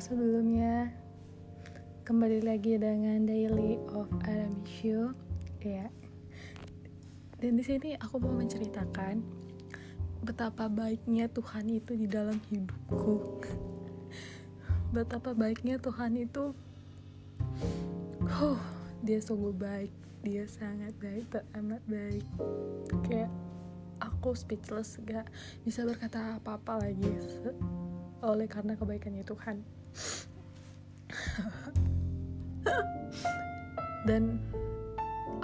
sebelumnya. Kembali lagi dengan Daily of Adam Show ya dan di sini aku mau menceritakan betapa baiknya Tuhan itu di dalam hidupku. Betapa baiknya Tuhan itu oh dia sungguh baik. Dia sangat baik teramat baik. Kayak aku speechless gak bisa berkata apa-apa lagi oleh karena kebaikannya Tuhan dan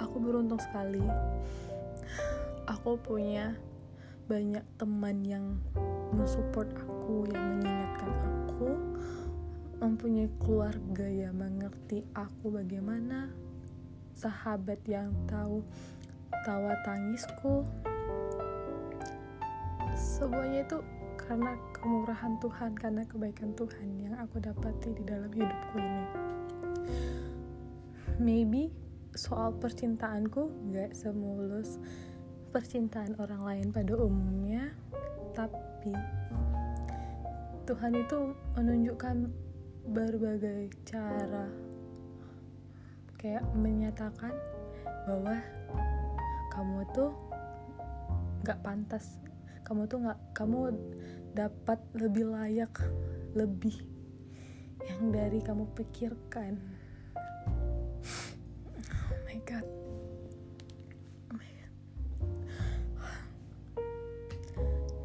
aku beruntung sekali. Aku punya banyak teman yang mensupport aku yang mengingatkan aku mempunyai keluarga yang mengerti aku bagaimana sahabat yang tahu tawa tangisku. Semuanya itu karena kemurahan Tuhan karena kebaikan Tuhan yang aku dapati di dalam hidupku ini. Maybe soal percintaanku gak semulus percintaan orang lain pada umumnya tapi Tuhan itu menunjukkan berbagai cara kayak menyatakan bahwa kamu tuh gak pantas kamu tuh gak kamu dapat lebih layak lebih yang dari kamu pikirkan. Oh my god. Oh my god.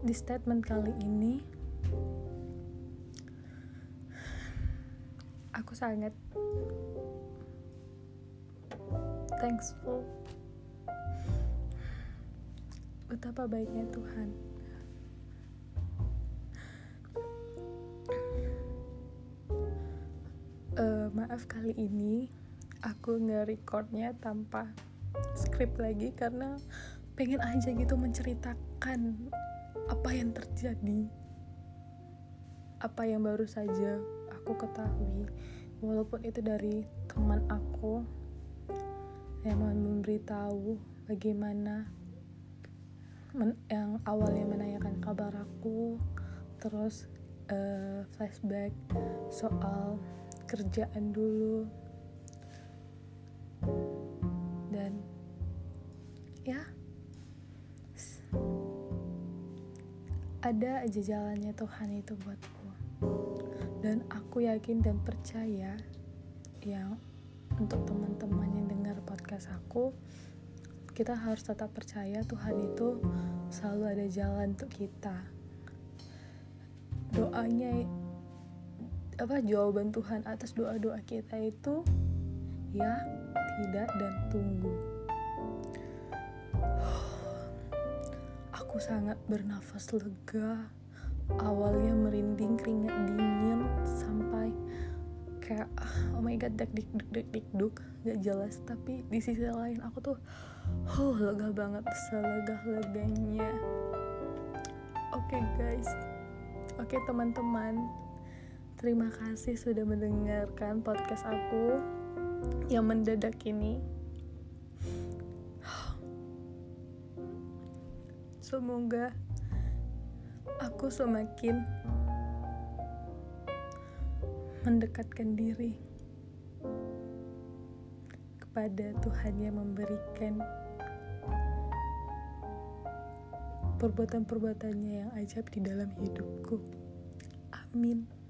Di statement kali ini aku sangat thankful betapa baiknya Tuhan uh, maaf kali ini aku nge-recordnya tanpa skrip lagi karena pengen aja gitu menceritakan apa yang terjadi apa yang baru saja aku ketahui. Walaupun itu dari teman aku yang memberitahu bagaimana yang awalnya menanyakan kabar aku terus uh, flashback soal kerjaan dulu. Dan ya ada aja jalannya Tuhan itu buatku. Dan aku yakin dan percaya yang untuk teman-teman yang dengar podcast aku kita harus tetap percaya Tuhan itu selalu ada jalan untuk kita. Doanya apa jawaban Tuhan atas doa-doa kita itu ya, tidak dan tunggu. Aku sangat bernafas lega. Awalnya merinding keringat dingin sampai kayak oh my god dak dik duk dik dik duk gak jelas tapi di sisi lain aku tuh oh lega banget selega leganya oke okay, guys oke okay, teman-teman Terima kasih sudah mendengarkan podcast aku yang mendadak ini. Semoga aku semakin mendekatkan diri kepada Tuhan yang memberikan perbuatan-perbuatannya yang ajaib di dalam hidupku. Amin.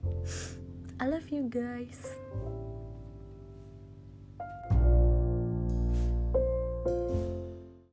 I love you guys.